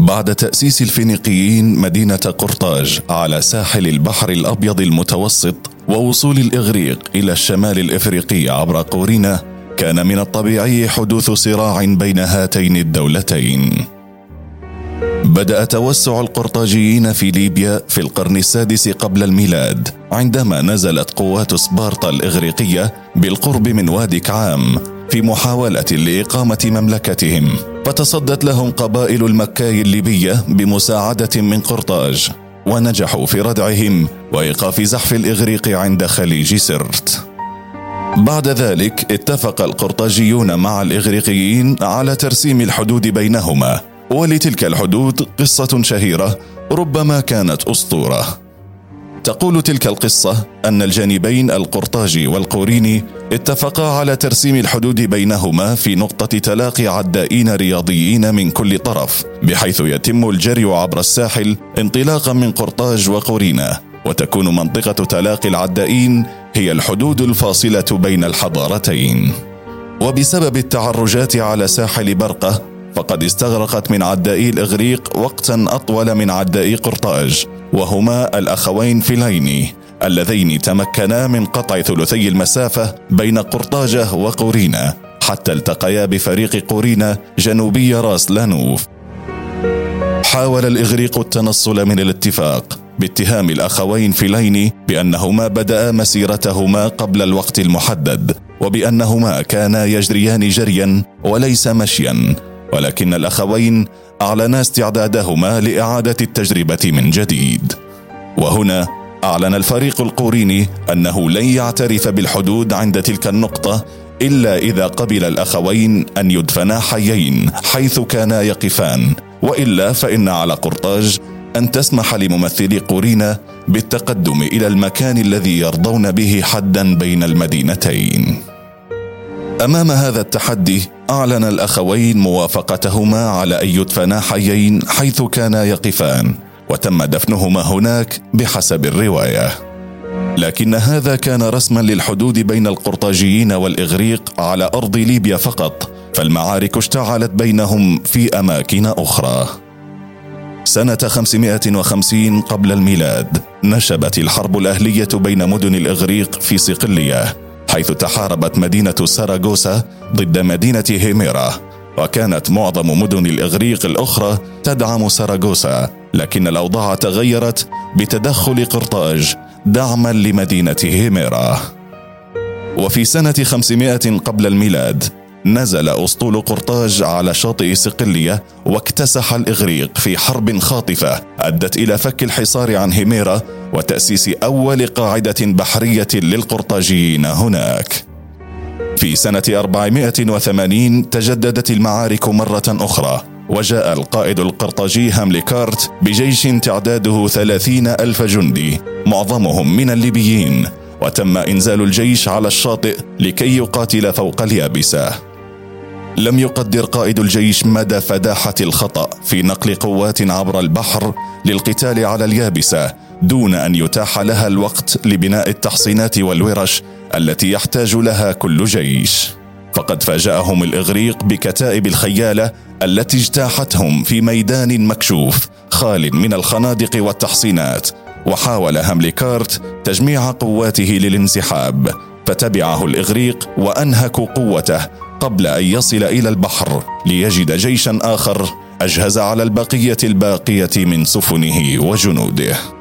بعد تأسيس الفينيقيين مدينة قرطاج على ساحل البحر الأبيض المتوسط ووصول الإغريق إلى الشمال الإفريقي عبر قورينا كان من الطبيعي حدوث صراع بين هاتين الدولتين. بدأ توسع القرطاجيين في ليبيا في القرن السادس قبل الميلاد عندما نزلت قوات سبارتا الإغريقية بالقرب من وادي كعام. في محاولة لإقامة مملكتهم فتصدت لهم قبائل المكاي الليبية بمساعدة من قرطاج ونجحوا في ردعهم وإيقاف زحف الإغريق عند خليج سرت. بعد ذلك اتفق القرطاجيون مع الإغريقيين على ترسيم الحدود بينهما ولتلك الحدود قصة شهيرة ربما كانت أسطورة. تقول تلك القصة أن الجانبين القرطاجي والقوريني اتفقا على ترسيم الحدود بينهما في نقطة تلاقي عدائين رياضيين من كل طرف بحيث يتم الجري عبر الساحل انطلاقا من قرطاج وقورينا وتكون منطقة تلاقي العدائين هي الحدود الفاصلة بين الحضارتين. وبسبب التعرجات على ساحل برقة فقد استغرقت من عدائي الإغريق وقتا أطول من عدائي قرطاج وهما الأخوين فيليني اللذين تمكنا من قطع ثلثي المسافة بين قرطاجة وقورينا حتى التقيا بفريق قورينا جنوبي راس لانوف. حاول الإغريق التنصل من الاتفاق باتهام الأخوين فيليني بأنهما بدأ مسيرتهما قبل الوقت المحدد وبأنهما كانا يجريان جريا وليس مشيا. ولكن الأخوين أعلنا استعدادهما لإعادة التجربة من جديد. وهنا أعلن الفريق القوريني أنه لن يعترف بالحدود عند تلك النقطة إلا إذا قبل الأخوين أن يدفنا حيين حيث كانا يقفان. وإلا فإن على قرطاج أن تسمح لممثلي قورينا بالتقدم إلى المكان الذي يرضون به حدا بين المدينتين. أمام هذا التحدي أعلن الأخوين موافقتهما على أن يدفنا حيين حيث كانا يقفان وتم دفنهما هناك بحسب الرواية. لكن هذا كان رسما للحدود بين القرطاجيين والإغريق على أرض ليبيا فقط فالمعارك اشتعلت بينهم في أماكن أخرى. سنة 550 قبل الميلاد نشبت الحرب الأهلية بين مدن الإغريق في صقلية. حيث تحاربت مدينة ساراغوسا ضد مدينة هيميرا وكانت معظم مدن الإغريق الأخرى تدعم ساراغوسا لكن الأوضاع تغيرت بتدخل قرطاج دعما لمدينة هيميرا. وفي سنة 500 قبل الميلاد نزل أسطول قرطاج على شاطئ صقلية واكتسح الإغريق في حرب خاطفة أدت إلى فك الحصار عن هيميرا وتأسيس أول قاعدة بحرية للقرطاجيين هناك. في سنة 480 تجددت المعارك مرة أخرى وجاء القائد القرطاجي هامليكارت بجيش تعداده ثلاثين ألف جندي معظمهم من الليبيين وتم إنزال الجيش على الشاطئ لكي يقاتل فوق اليابسة. لم يقدر قائد الجيش مدى فداحة الخطأ في نقل قوات عبر البحر للقتال على اليابسة دون أن يتاح لها الوقت لبناء التحصينات والورش التي يحتاج لها كل جيش. فقد فاجأهم الإغريق بكتائب الخيالة التي اجتاحتهم في ميدان مكشوف خال من الخنادق والتحصينات وحاول هامليكارت تجميع قواته للانسحاب فتبعه الإغريق وأنهكوا قوته قبل أن يصل إلى البحر ليجد جيشا آخر أجهز على البقية الباقية من سفنه وجنوده.